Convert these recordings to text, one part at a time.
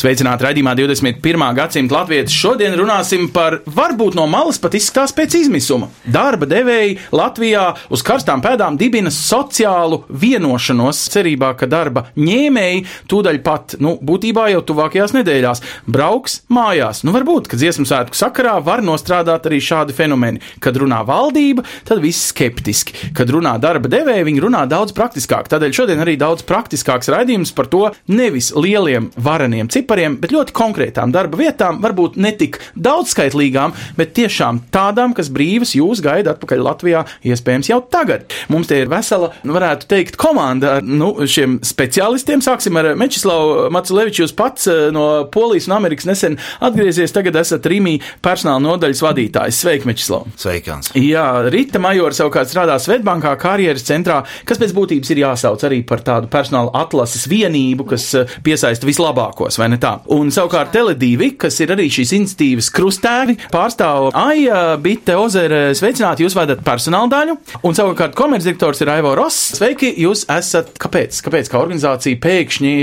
Sveicināti raidījumā 21. gadsimta latvieši. Šodien runāsim par varbūt no malas pat izskatās pēc izmisuma. Darba devēji Latvijā uz karstām pēdām dibina sociālu vienošanos, cerībā, ka darba ņēmēji tūdaļ pat, nu, būtībā jau tuvākajās nedēļās brauks mājās. Nu, varbūt, ka dziesmu svētku sakarā var nostrādāt arī šādi fenomeni. Kad runā valdība, tad viss skeptiski. Kad runā darba devēji, viņi runā daudz praktiskāk. Tādēļ šodien arī daudz praktiskāks raidījums par to nevis lieliem vareniem cipariem, bet ļoti konkrētām darba vietām, varbūt ne tik daudzskaitlīgām, bet tiešām tādām, kas brīvas jūs gaida atpakaļ Latvijā, iespējams jau tagad. Mums te ir vesela, nu, varētu teikt, komanda ar nu, šiem speciālistiem. Sāksim ar Mečislavu Maculeviču. Jūs pats eh, no Polijas un Amerikas nesen atgriezies, tagad esat Rīmī personāla nodaļas vadītājs. Sveiki, Mečislav! Sveikans! Jā, Rīta Majora savukārt strādā Svetbankā karjeras centrā, kas pēc būtības ir jāsauc arī par tādu personāla atlases vienību, kas eh, piesaista vislabākos, vai ne tā? Un savukārt Tele2, kas ir arī šīs institīvas krustēvi, pārstāv Aija Bite Ozere, sveicināti, jūs vadat personāla daļu, un savukārt komercdirektors ir Aivo Ross. Sveiki, jūs esat, kāpēc, kāpēc kā organizācija pēkšņi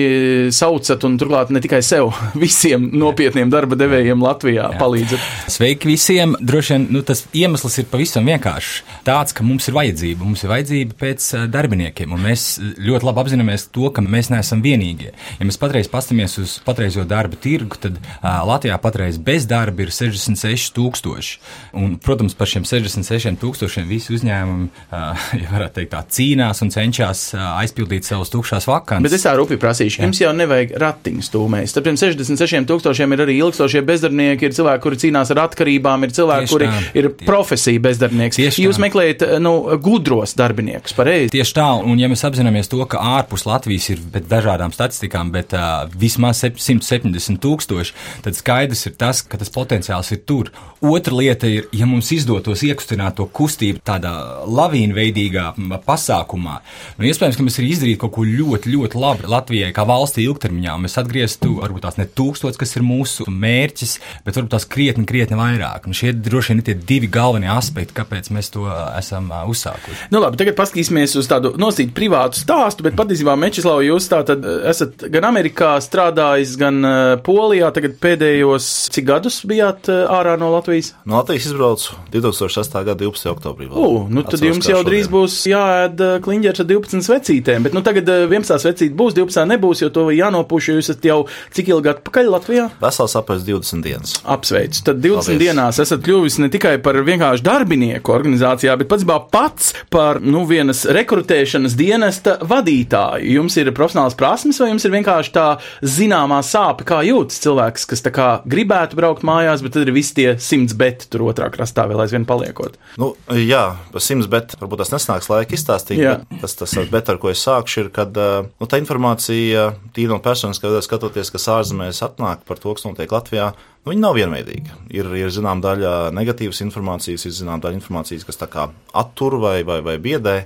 saucat un turklāt ne tikai sev, visiem nopietniem darba devējiem Latvijā palīdzat? Sveiki visiem! Droši vien nu, tas iemesls ir pavisam vienkāršs. Tāds, ka mums ir vajadzība. Mums ir vajadzība pēc uh, darbiniekiem, un mēs ļoti labi apzināmies to, ka mēs neesam vienīgie. Ja mēs patreiz paskatāmies uz patreizo darba tirgu, tad uh, Latvijā patreiz bezdarba ir 66 tūkstoši. Un, protams, par šiem 66 tūkstošiem visi uzņēmumi, uh, ja varētu teikt tā, cīnās un cenšas uh, aizpildīt savus tukšās vakances. Bet es tā rupi prasīšu, jums jau nevajag ratiņus stūmēs. Starp tiem 66 tūkstošiem ir arī ilgstošie bezdarbnieki, ir cilvēki, kuri cīnās ar atkarībām, ir cilvēki, Tieši kuri tā. ir profesija bezdarbnieks. Tieši Jūs tā. meklējat nu, gudros darbiniekus, pareizi. Tieši tā, un ja mēs apzināmies to, ka ārpus Latvijas ir dažādām statistikām, bet uh, vismaz 170 tūkstoši, tad skaidrs ir tas, ka tas potenciāls ir tur. Otra lieta ir, ja mums izdotos iekustināt to kustību tādā lavīnveidīgā pasākumā, nu, iespējams, ka mēs arī izdarītu kaut ko ļoti, ļoti labi Latvijai kā valstī ilgtermiņā. Mēs atgrieztu varbūt tās ne tūkstots, kas ir mūsu mērķis, bet varbūt tās krietni, krietni vairāk. Un šie droši vien ir tie divi galvenie aspekti, kāpēc mēs to uh, esam uh, uzsākuši. Nu, labi, tagad paskatīsimies uz tādu nosīt privātu stāstu, bet patiesībā Mečislau, jūs tā tad eh, esat gan Amerikā strādājis, gan uh, Polijā. Tagad pēdējos cik gadus bijāt ārā no Latvijas? No Latvijas izbraucu 2008. gada 12. oktobrī. U, nu tad Atceros, jums jau šodien. drīz būs jāēd kliņģers ar 12 vecītēm, bet nu tagad uh, 11 vecīte būs, 12 nebūs, jo to jānopuš, jo jūs esat jau cik ilgi atpakaļ Latvijā? Vesels apēs 20 dienas. Apsveicu. Tad 20 Paldies. dienās esat kļuvis ne tikai par vienkārši darbinieku organizācijā, bet pats pats par nu, vienas rekrutēšanas dienesta vadītāju. Jums ir profesionāls prasmes, vai jums ir vienkārši tā zināmā sāpe, kā jūtas cilvēks, kas kā gribētu braukt mājās, bet tad ir visi tie simts beti tur otrā krastā vēl aizvien paliekot. Nu, jā, par simts, bet varbūt tas nesnāks laika izstāstīt. Bet Tas, tas bet, ar ko es sākšu, ir, kad uh, nu, tā informācija, tīri no personas, kad skatoties, kas ārzemēs atnāk par to, kas notiek Latvijā, nu, viņa nav vienveidīga. Ir, ir zinām daļa negatīvas informācijas, ir zinām daļa informācijas, kas attur vai, vai, vai biedē.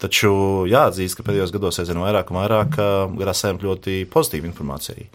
Taču jāatzīst, ka pēdējos gados aizvien vairāk un vairāk gribas saņemt ļoti pozitīvu informāciju.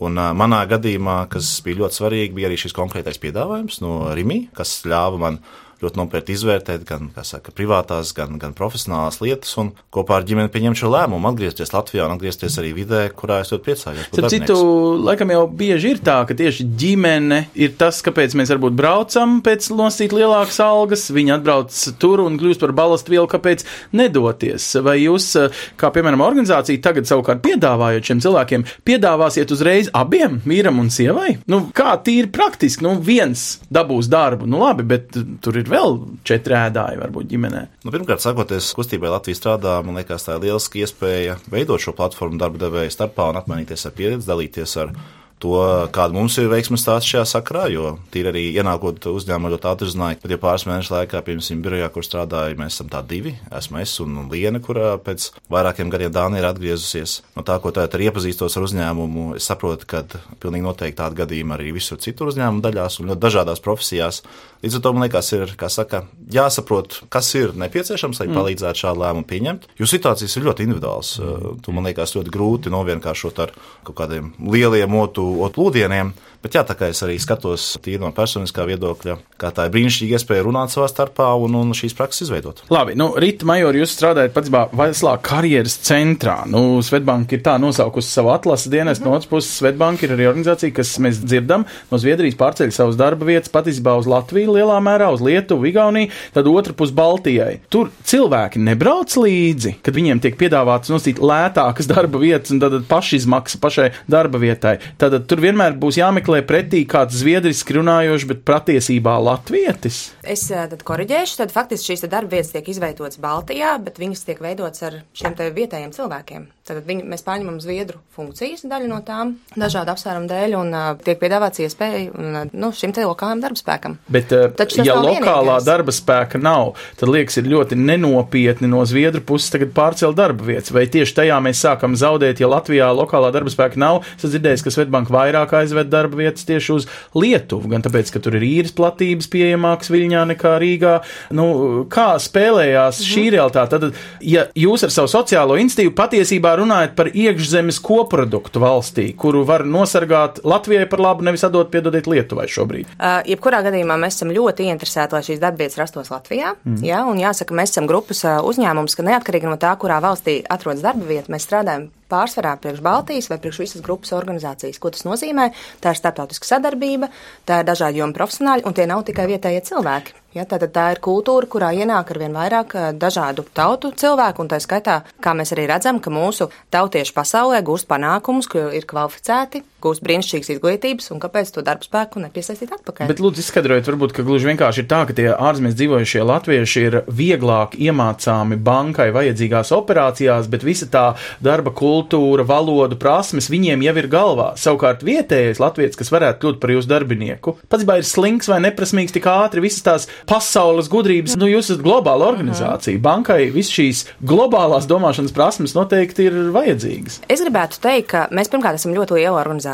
Un uh, manā gadījumā, kas bija ļoti svarīgi, bija arī šis konkrētais piedāvājums no Rīgas, kas ļāva man ļoti nopietni izvērtēt gan saka, privātās, gan, gan profesionālās lietas, un kopā ar ģimeni pieņemt šo lēmumu, atgriezties Latvijā un atgriezties arī vidē, kurā es ļoti priecājos. Starp citu, laikam jau bieži ir tā, ka tieši ģimene ir tas, kāpēc mēs varbūt braucam pēc nosīt lielākas algas, viņi atbrauc tur un kļūst par balastu vielu, kāpēc nedoties. Vai jūs, kā piemēram organizācija, tagad savukārt piedāvājot šiem cilvēkiem, piedāvāsiet uzreiz abiem, vīram un sievai? Nu, kā tīri praktiski, nu viens dabūs darbu, nu labi, bet tur ir vēl četri ēdāji varbūt ģimenē. Nu, pirmkārt, sakoties kustībai Latvijas strādā, man liekas, tā ir lieliska iespēja veidot šo platformu darba devēju starpā un apmainīties ar pieredzi, dalīties ar to, kāda mums ir veiksmes stāsts šajā sakrā, jo tīri arī ienākot uzņēmumā ļoti ātri uzzināja, ka, ja pāris mēnešu laikā, piemēram, birojā, kur strādāju, mēs esam tā divi, esmu es un Liena, kurā pēc vairākiem gadiem Dānija ir atgriezusies. No tā, ko tagad ir iepazīstos ar uzņēmumu, es saprotu, ka pilnīgi noteikti tādi gadījumi arī visur citur uzņēmumu daļās un ļoti dažādās profesijās. Līdz ar to man liekas, ir saka, jāsaprot, kas ir nepieciešams, lai mm. palīdzētu šādu lēmumu pieņemt. Jo situācijas ir ļoti individuālas. Mm. Tu man liekas ļoti grūti novienkāršot ar kaut kādiem lieliem otu plūdieniem. Bet jā, tā kā es arī skatos tīri no personiskā viedokļa, kā tā ir brīnišķīga iespēja runāt savā starpā un, un šīs prakses izveidot. Labi, nu, Rīta Major, jūs strādājat pats veselā karjeras centrā. Nu, Svetbank ir tā nosaukusi savu atlases dienas, mm -hmm. no otras puses Svetbank ir arī organizācija, kas mēs dzirdam no Zviedrijas pārceļ savus darba vietas patiesībā uz Latviju lielā mērā, uz Lietuvu, Igauniju, tad otra pus Baltijai. Tur cilvēki nebrauc līdzi, kad viņiem tiek piedāvāts nosīt lētākas darba vietas un tad pašizmaksa pašai darba vietai. Tad tur vienmēr būs jāmeklē meklē pretī kāds zviedriski runājošs, bet patiesībā latvietis? Es tad koriģēšu, tad faktiski šīs darba vietas tiek izveidotas Baltijā, bet viņas tiek veidotas ar šiem vietējiem cilvēkiem. Tad viņi, mēs paņemam zviedru funkcijas daļu no tām dažādu apsvērumu dēļ un uh, tiek piedāvāts iespēja un, uh, nu, šim te lokālajam darba spēkam. Bet, uh, ja lokālā vienīgais. darba spēka nav, tad liekas, ir ļoti nenopietni no zviedru puses tagad pārcelt darba vietas. Vai tieši tajā mēs sākam zaudēt, ja Latvijā lokālā darba spēka nav? Es dzirdēju, ka Svetbank vairāk aizved darba vietas tieši uz Lietuvu, gan tāpēc, ka tur ir īres platības pieejamākas Viļņā nekā Rīgā. Nu, kā spēlējās mm. šī realitāte? Tad, ja jūs ar savu sociālo institīvu patiesībā runājat par iekšzemes koproduktu valstī, kuru var nosargāt Latvijai par labu, nevis atdot piedodiet Lietuvai šobrīd? Uh, jebkurā gadījumā mēs esam ļoti interesēti, lai šīs darbvietas rastos Latvijā. Mm. Jā, un jāsaka, mēs esam grupas uzņēmums, ka neatkarīgi no tā, kurā valstī atrodas darba vieta, mēs strādājam pārsvarā priekš Baltijas vai priekš visas grupas organizācijas. Ko tas nozīmē? Tā ir starptautiska sadarbība, tā ir dažādi jomu profesionāļi, un tie nav tikai vietējie cilvēki. Ja, tātad tā ir kultūra, kurā ienāk ar vien vairāk eh, dažādu tautu cilvēku, un tā skaitā, kā mēs arī redzam, ka mūsu tautieši pasaulē gūst panākumus, ka ir kvalificēti, gūst brīnišķīgas izglītības, un kāpēc to darbu spēku nepiesaistīt atpakaļ. Bet, lūdzu, izskaidrojiet, varbūt, ka gluži vienkārši ir tā, ka tie ārzemēs dzīvojušie latvieši ir vieglāk iemācāmi bankai vajadzīgās operācijās, bet visa tā darba kultūra, valodu, prasmes viņiem jau ir galvā. Savukārt vietējais latviečs, kas varētu kļūt par jūsu darbinieku, pats ir slinks vai neprasmīgs tik ātri, visas tās pasaules gudrības. Nu, jūs esat globāla organizācija. Bankai visas šīs globālās domāšanas prasmes noteikti ir vajadzīgas. Es gribētu teikt, ka mēs pirmkārt esam ļoti liela organizācija,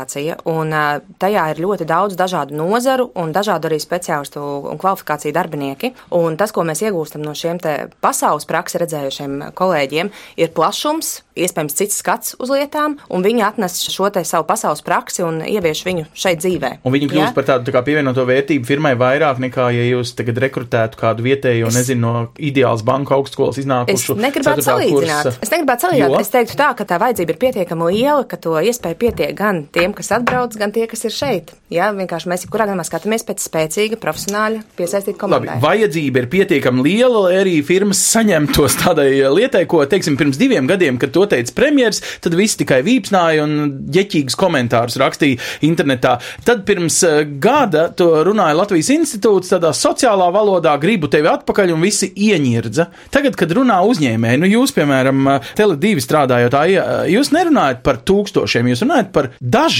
un tajā ir ļoti daudz dažādu nozaru un dažādu arī speciālistu un kvalifikāciju darbinieki. Un tas, ko mēs iegūstam no šiem pasaules praksi redzējušiem kolēģiem, ir plašums, iespējams cits skats uz lietām, un viņi atnes šo savu pasaules praksi un ievieš viņu šeit dzīvē. Un viņi kļūst ja? par tādu tā kā pievienoto vērtību firmai vairāk nekā, ja jūs tagad rekrutētu kādu vietējo, es, nezinu, no ideāls banku augstskolas iznākušu. Es negribētu salīdzināt. Kursa. Es negribētu salīdzināt. Jo? Es teiktu tā, ka tā vajadzība ir pietiekami liela, ka to iespēju pietiek gan tiem, kas atbrauc, gan tie, kas ir šeit. Jā, vienkārši mēs jebkurā gadījumā skatāmies pēc spēcīga, profesionāļa, piesaistīta komandai. Labi, vajadzība ir pietiekami liela, lai arī firmas saņemtos tādai lietai, ko, teiksim, pirms diviem gadiem, kad to teica premjeras, tad viss tikai vīpsnāja un ģeķīgus komentārus rakstīja internetā. Tad pirms eh, gada to runāja Latvijas institūts tādā sociālā valodā, gribu tevi atpakaļ un visi ieņirdza. Tagad, kad runā uzņēmēji, nu jūs, piemēram, eh, Tele2 strādājot, eh, jūs nerunājat par tūkstošiem, jūs runājat par dažiem,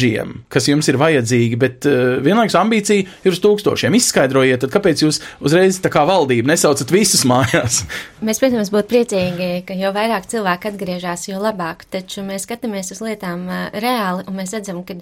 kas jums ir vajadzīgi, bet vienlaikus ambīcija ir uz tūkstošiem. Izskaidrojiet, tad kāpēc jūs uzreiz tā kā valdība nesaucat visus mājās? Mēs, protams, būtu priecīgi, ka jo vairāk cilvēku atgriežas, jo labāk taču mēs skatāmies uz lietām reāli un mēs redzam, ka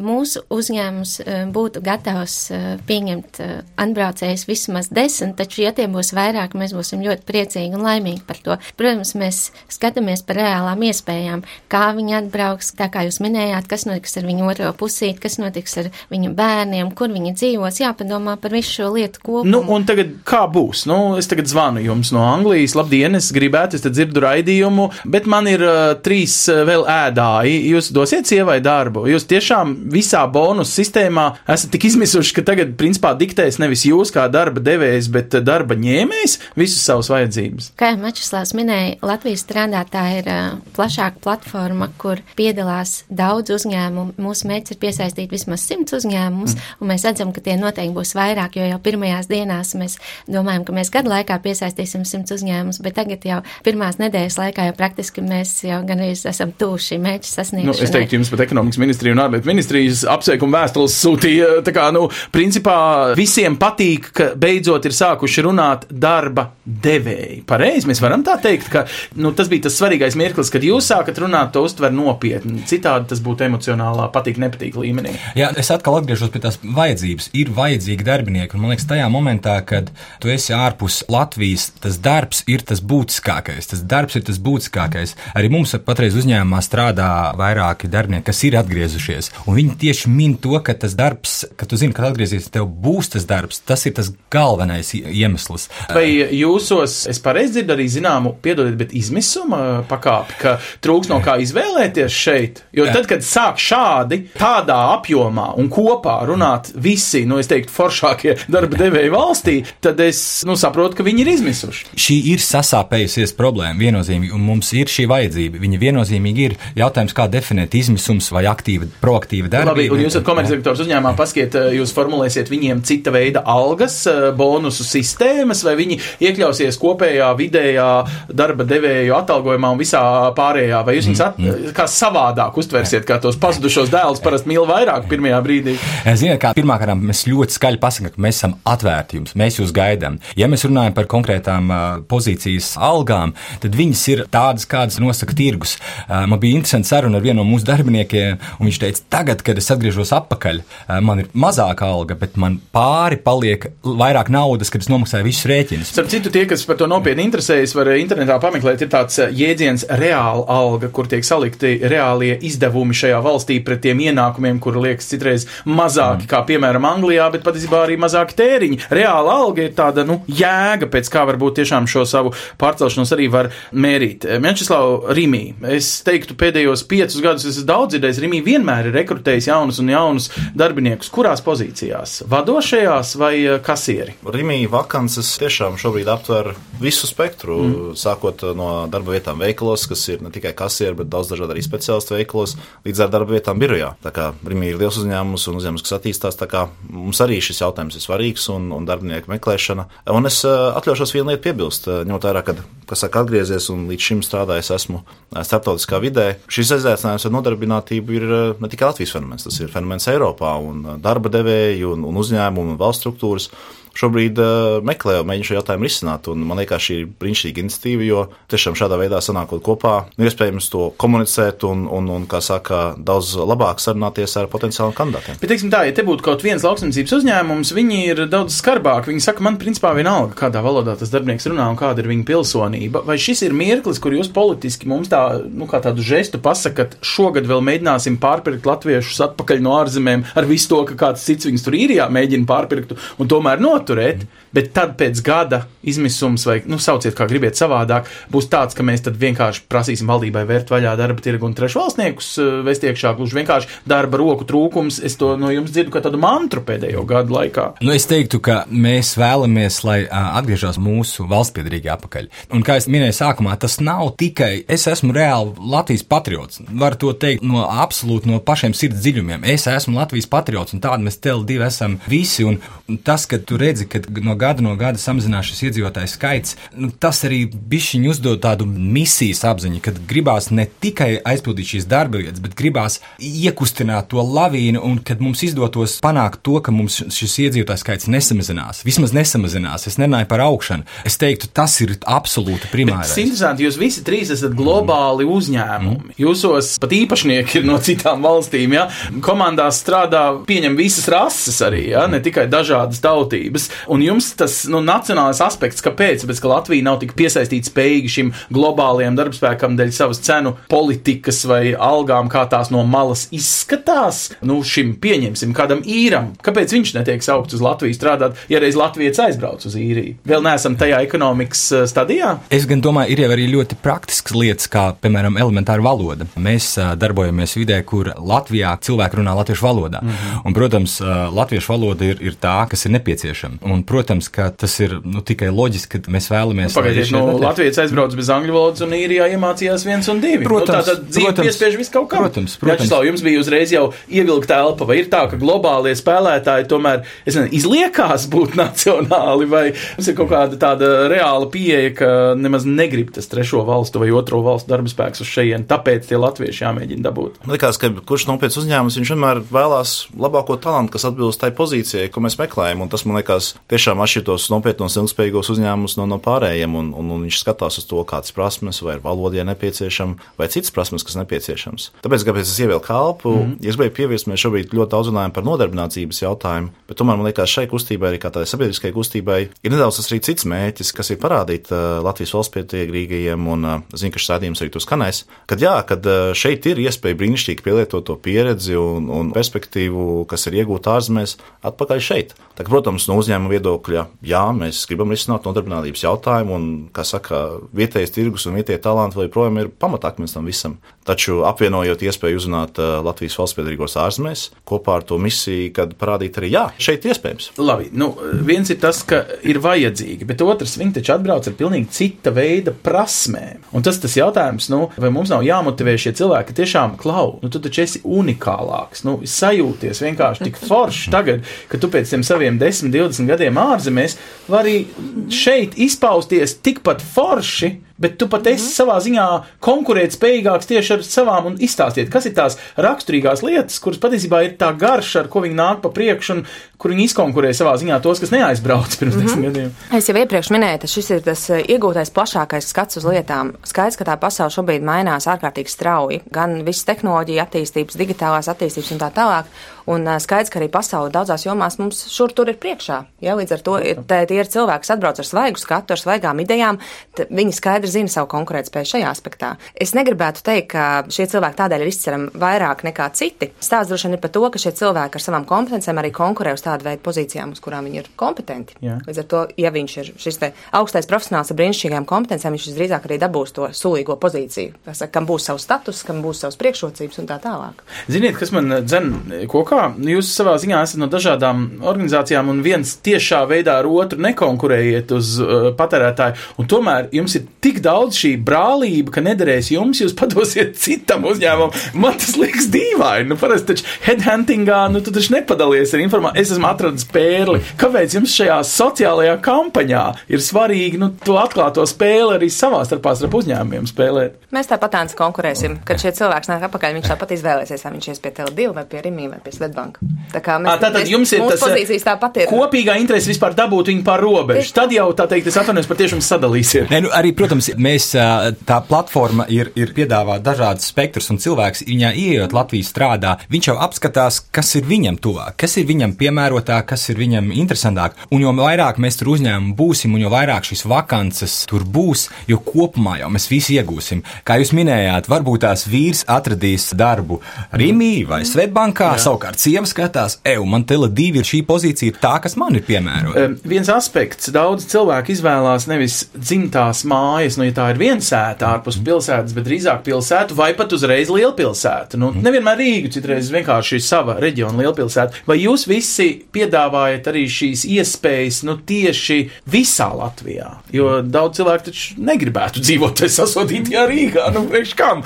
mūsu uzņēmums eh, būtu gatavs eh, pieņemt eh, atbraucējus vismaz desmit, taču, ja tie būs vairāk, mēs būsim ļoti priecīgi un laimīgi par to. Protams, mēs skatāmies par reālām iespējām, kā viņi atbrauks, tā kā jūs minējāt, kas notiks ar viņu otro pusīti, kas notiks ar viņu bērniem, kur viņi dzīvos, jāpadomā par visu šo lietu kopumā. Nu, un tagad kā būs? Nu, es tagad zvanu jums no Anglijas, labdien, es gribētu, es te dzirdu raidījumu, bet man ir uh, trīs vēl ēdāji, jūs dosiet sievai darbu, jūs tiešām visā bonus sistēmā esat tik izmisuši, ka tagad, principā, diktēs nevis jūs kā darba devējs, bet eh, darba ņēmējs visus savus vajadzības. Kā jau Mačuslāvs minēja, Latvijas strādātāja ir uh, plašāka platforma, kur piedalās daudz uzņēmumu. Mūsu mērķis ir piesaistīt vismaz simts uzņēmumus, mm. un mēs redzam, ka tie noteikti būs vairāk, jo jau pirmajās dienās mēs domājam, ka mēs gadu laikā piesaistīsim simts uzņēmumus, bet tagad jau pirmās nedēļas laikā jau praktiski mēs jau gan arī esam tuvu šī mērķa sasniegšanai. Nu, es teiktu jums pat ekonomikas ministriju un ārlietu ministriju ministrijas apsveikuma vēstules sūtīja. Tā kā, nu, principā visiem patīk, ka beidzot ir sākuši runāt darba devēji. Pareizi, mēs varam tā teikt, ka nu, tas bija tas svarīgais mirklis, kad jūs sākat runāt, to uztver nopietni. Citādi tas būtu emocionālā, patīk, nepatīk līmenī. Jā, es atkal atgriežos pie tās vajadzības. Ir vajadzīgi darbinieki, un man liekas, tajā momentā, kad tu esi ārpus Latvijas, tas darbs ir tas būtiskākais. Tas darbs ir tas būtiskākais. Arī mums patreiz uzņēmumā strādā vairāki darbinieki, kas ir atgriezušies, un viņi tieši min to, ka tas darbs, ka tu zini, kad atgriezīsies, tev būs tas darbs. Tas ir tas galvenais iemesls. Vai jūsos, es pareizi dzirdu arī zināmu, piedodiet, bet izmisuma pakāpi, ka trūks no kā izvēlēties šeit? Jo tad, kad sāk šādi, tādā apjomā un kopā runāt visi, nu, es teiktu, foršākie darba devēji valstī, tad es, nu, saprotu, ka viņi ir izmisuši. Šī ir sasāpējusies problēma viennozīmīgi, un mums ir šī vajadzība. Viņa viennozīmīgi ir jautājums, kā definēt izmisums vai aktīva, proaktīva darbība. Labi, un jūs esat komercdirektors uzņēmumā, paskiet, jūs formulēsiet viņiem cita veida algas, eh, bonusu sistēmas, vai viņi iekļausies kopējā vidējā darba devēju atalgojumā un visā pārējā, vai jūs viņus at, kā savādāk uztversiet, kā tos pazudušos dēlus parasti mīl vairāk pirmajā brīdī. Ziniet, kā pirmkārt, mēs ļoti skaļi pasakām, ka mēs esam atvērti jums, mēs jūs gaidām. Ja mēs runājam par konkrētām pozīcijas algām, tad viņas ir tādas, kādas nosaka tirgus. Man bija interesanti saruna ar vienu no mūsu darbiniekiem, un viņš teica, tagad, kad es atgriežos atpakaļ, uh, man ir mazāka alga, bet man pāri paliek vairāk naudas, kad es nomaksāju visus rēķinus. Starp citu, tie, kas par to nopietni interesējas, var internetā pameklēt, ir tāds eh, jēdziens reāla alga, kur tiek salikti reālie izdevumi šajā valstī pret tiem ienākumiem, kur liekas citreiz mazāki, mm. kā piemēram Anglijā, bet patiesībā arī mazāki tēriņi. Reāla alga ir tāda, nu, jēga, pēc kā varbūt tiešām šo savu pārcelšanos arī var mērīt. Mečislau Rimī, es teiktu, pēdējos piecus gadus es daudz dzirdējis, Rimī vienmēr ir rekrutējis jaunus un jaunus darbiniekus. Kurās pozīcijās? Vadošajās vai eh, kasieri? Rimija vakances tiešām šobrīd aptver visu spektru, mm. sākot no darba vietām veikalos, kas ir ne tikai kasieri, bet daudz dažādi arī speciālistu veikalos, līdz ar darba vietām birojā. Tā kā Rimija ir liels uzņēmums un uzņēmums, kas attīstās, tā kā mums arī šis jautājums ir svarīgs un, un darbinieku meklēšana. Un es uh, atļaušos vienu lietu piebilst, uh, ņemot vērā, kad, kas saka, atgriezies un līdz šim strādājis esmu starptautiskā vidē. Šis izaicinājums ar nodarbinātību ir ne tikai Latvijas fenomens, tas ir fenomens Eiropā un uh, darba devēji un, un uzņēmumu un valsts struktūras šobrīd uh, meklē un mēģina šo jautājumu risināt. Un man liekas, šī ir brīnišķīga iniciatīva, jo tiešām šādā veidā sanākot kopā, ir iespējams to komunicēt un, un, un kā saka, daudz labāk sarunāties ar potenciāliem kandidātiem. Bet, teiksim tā, ja te būtu kaut viens lauksaimniecības uzņēmums, viņi ir daudz skarbāki. Viņi saka, man principā vienalga, kādā valodā tas darbinieks runā un kāda ir viņa pilsonība. Vai šis ir mirklis, kur jūs politiski mums tā, nu, kā tādu žestu pasakat, šogad vēl mēģināsim pārpirkt latviešus atpakaļ no ārzemēm ar visu to, ka kāds cits viņus tur īrijā mēģina pārpirkt un tomēr noturēt, bet tad pēc gada izmisums vai, nu, sauciet kā gribiet savādāk, būs tāds, ka mēs vienkārši prasīsim valdībai vērt vaļā darba tirgu un trešu valstniekus eh, vest iekšā, gluži vienkārši darba roku trūkums. Es to no jums dzirdu kā tādu mantru pēdējo gadu laikā. Nu, es teiktu, ka mēs vēlamies, lai atgriežas mūsu valstspiedrīgi atpakaļ. Un, kā jau minēju sākumā, tas nav tikai es esmu reāli Latvijas patriots. Var to teikt no absolūti no pašiem sirds dziļumiem. Es esmu Latvijas patriots, un tādi mēs te divi esam visi. Un tas, ka tu redzi, ka no gada no gada samazinās šis iedzīvotāju skaits, nu, tas arī bišķiņi uzdod tādu misijas apziņu, kad gribās ne tikai aizpildīt šīs darba vietas, bet gribās iekustināt to lavīnu, un kad mums izdotos panākt to, ka mums šis iedzīvotāju skaits nesamazinās, vismaz nesamazinās. Es nerunāju par augšanu. Es teiktu, tas ir absolūti primārais. Tas interesanti, jūs visi trīs esat globāli uzņēmumi. Jūsos pat īpašnieki ir no citām valstīm, ja? Komandās strādā, pieņem visas rases arī, ja? Ne tikai dažādas tautības. Un jums tas, nu, nacionālais aspekts, kāpēc? Tāpēc, ka Latvija nav tik piesaistīta spējīga šim globālajam darbspēkam dēļ savas cenu politikas vai algām, kā tās no malas izskatās. Nu, šim pieņemsim kādam īram. Kāpēc viņš netiek saukts uz Latviju strādāt, ja reiz Latvijas aizbrauc uz īriju? Vēl neesam tajā ekonomikas eh, stadijā. Es gan domāju, ir jau arī ļoti praktisks lietas, kā piemēram elementāra valoda. Mēs uh, darbojamies vidē, kur Latvijā cilvēki runā latviešu valodā. Mm -hmm. Un, protams, uh, latviešu valoda ir, ir tā, kas ir nepieciešama. Visiem. Un, protams, ka tas ir nu, tikai loģiski, ka mēs vēlamies. Pagaidiet, nu, Latvijas aizbrauc bez angļu valodas un īrijā iemācījās viens un divi. Protams, nu, tā tad dzīve piespiež visu kaut kā. Protams, protams. Jačeslav, jums bija uzreiz jau ievilkta elpa, vai ir tā, ka globālie spēlētāji tomēr, es nezinu, izliekās būt nacionāli, vai mums ir kaut kāda tāda reāla pieeja, ka nemaz negrib tas trešo valstu vai otro valstu darba spēks uz šejien, tāpēc tie latvieši jāmēģina dabūt. Man liekas, ka kurš nopietns uzņēmums, viņš vienmēr vēlās labāko talantu, kas atbilst tai pozīcijai, ko mēs meklējam. Un tas, man liekas, tiešām atšķir tos nopietnos, ilgspējīgos uzņēmumus no, no pārējiem. Un, un, un viņš skatās uz to, kādas prasmes vai ir valodie nepieciešama, vai citas prasmes, kas nepieciešamas. Tāpēc, kāpēc es ievilku kalpu, mm. ja es gribēju pievirst, mēs šobrīd ļoti daudz runājam par nodarbinātības jautājumu, bet tomēr man liekas, šai kustībai, arī kā tādai sabiedriskai kustībai, ir nedaudz tas arī cits mērķis, kas ir parādīt uh, Latvijas valsts pietiegrīgajiem, un uh, zinu, ka šis rādījums arī tur skanēs, kad jā, kad uh, šeit ir iespēja brīnišķīgi pielietot to pieredzi un, un perspektīvu, kas ir iegūta ārzemēs, atpakaļ šeit. Tā, protams, no uzņēmuma viedokļa, jā, mēs gribam risināt nodarbinātības jautājumu, un, kā saka, vietējais tirgus un vietējie talanti vēl joprojām ir pamatakmens tam visam. Taču apvienojot iespēju uzrunāt uh, Latvijas valsts piedarīgos ārzemēs, kopā ar to misiju, kad parādīt arī, jā, šeit iespējams. Labi, nu, viens ir tas, ka ir vajadzīgi, bet otrs, viņi taču atbrauc ar pilnīgi cita veida prasmēm. Un tas tas jautājums, nu, vai mums nav jāmotivē šie cilvēki, tiešām klau, nu, tu taču esi unikālāks, nu, sajūties vienkārši tik forši tagad, ka tu pēc tiem saviem 10, 20 gadiem ārzemēs vari šeit izpausties tikpat forši. Bet tu pat esi mm -hmm. savā ziņā konkurētspējīgāks tieši ar savām un izstāstiet, kas ir tās raksturīgās lietas, kuras patiesībā ir tā garša, ar ko viņi nāk pa priekšu un kur viņi izkonkurē savā ziņā tos, kas neaizbrauc pirms mm -hmm. gadiem. Es jau iepriekš minēju, ka šis ir tas eh, iegūtais plašākais skats uz lietām. Skaidrs, ka tā pasaule šobrīd mainās ārkārtīgi strauji. Gan visas tehnoloģija attīstības, digitālās attīstības un tā tālāk. Un uh, skaidrs, ka arī pasaule daudzās jomās mums šur tur ir priekšā. Ja, līdz ar to tie, tie ir cilvēki, kas atbrauc ar svaigu skatu, ar svaigām idejām. Viņi skaidri zina savu konkurētspēju šajā aspektā. Es negribētu teikt, ka šie cilvēki tādēļ ir izcerami vairāk nekā citi. Stāsts droši vien ir par to, ka šie cilvēki ar savām kompetencijām arī konkurē uz tādu veidu pozīcijām, uz kurām viņi ir kompetenti. Jā. Līdz ar to, ja viņš ir šis augstais profesionāls ar brīnišķīgām kompetencijām, viņš visdrīzāk arī dabūs to sulīgo pozīciju, saka, kam būs savs status, kam būs savas priekšrocības un tā tālāk. Ziniet, kas man dzen kokā? Jūs savā ziņā esat no dažādām organizācijām, un viens tiešā veidā ar otru nekonkurējiet uz uh, patērētāju, un tomēr jums ir tik daudz šī brālība, ka nederēs jums, jūs padosiet citam uzņēmumam. Man tas liekas dīvaini. Nu, parasti taču headhuntingā, nu, tu taču nepadalies ar informāciju. Es esmu atradis pērli. Kāpēc jums šajā sociālajā kampaņā ir svarīgi, nu, to atklāto spēli arī savā starpā starp uzņēmumiem spēlēt? Mēs tāpat tāns konkurēsim, kad šie cilvēki nāk apakaļ, viņš tāpat izvēlēsies, vai viņš ies pie Tele2 vai pie Rimī vai pie Svetbanka. Tā kā mēs, Ā, Tātad jums ir mūsu tas pozīcijas tāpat ir. kopīgā interese vispār dabūt viņu pār robežu. Tieši Tad jau tā teikt, es atvainojos par tiešām sadalīsiet. Nē, nu, arī, protams, mēs, ā, tā platforma ir, ir piedāvā dažādas spektrus, un cilvēks, viņā ieejot Latvijas strādā, viņš jau apskatās, kas ir viņam tuvāk, kas ir viņam piemērotāk, kas ir viņam interesantāk. Un jo vairāk mēs tur uzņēmumi būsim, un jo vairāk šīs vakances tur būs, jo kopumā jau mēs visi iegūsim. Kā jūs minējāt, varbūt tās vīrs atradīs darbu Rīgā vai Svetbankā, savukārt sieva skatās, eju, man tele divi ir šī pozīcija, tā, kas man ir piemērota. Um, viens aspekts, daudz cilvēku izvēlās nevis dzimtās mājas, nu, ja tā ir viena sēta ārpus pilsētas, bet drīzāk pilsētu vai pat uzreiz lielpilsētu. Nu, nevienmēr Rīgu, citreiz vienkārši sava reģiona lielpilsēta. Vai jūs visi piedāvājat arī šīs iespējas, nu, tieši visā Latvijā? Jo daudz cilvēku taču negribētu dzīvot tajā sasodītajā Rīgā, nu, kam?